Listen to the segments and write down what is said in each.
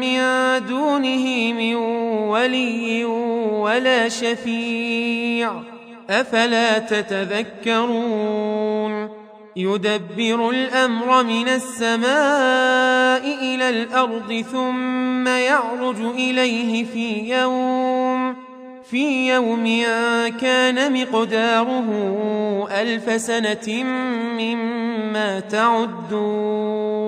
من دونه من ولي ولا شفيع. أفلا تتذكرون؟ يدبر الأمر من السماء إلى الأرض ثم يعرج إليه في يوم في يوم كان مقداره ألف سنة مما تعدون.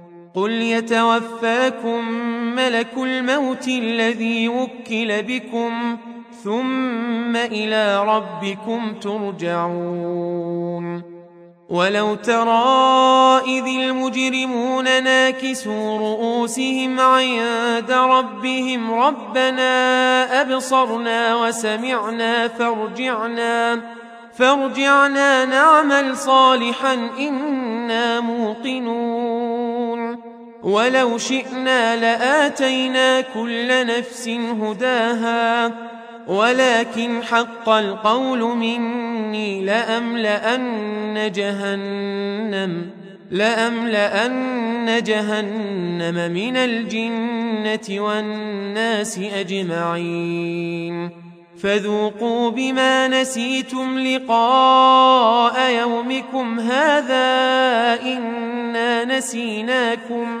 قل يتوفاكم ملك الموت الذي وكل بكم ثم إلى ربكم ترجعون ولو ترى اذ المجرمون ناكسوا رؤوسهم عند ربهم ربنا ابصرنا وسمعنا فارجعنا فارجعنا نعمل صالحا أنا موقنون ولو شئنا لآتينا كل نفس هداها ولكن حق القول مني لأملأن جهنم لأملأن جهنم من الجنة والناس أجمعين. فذوقوا بما نسيتم لقاء يومكم هذا إنا نسيناكم.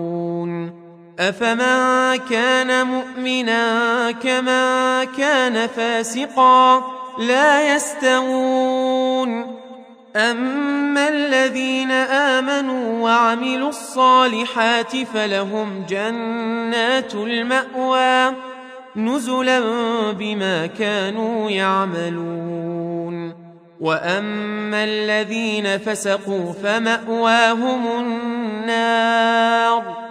أفمن كان مؤمنا كما كان فاسقا لا يستوون أما الذين آمنوا وعملوا الصالحات فلهم جنات المأوى نزلا بما كانوا يعملون وأما الذين فسقوا فمأواهم النار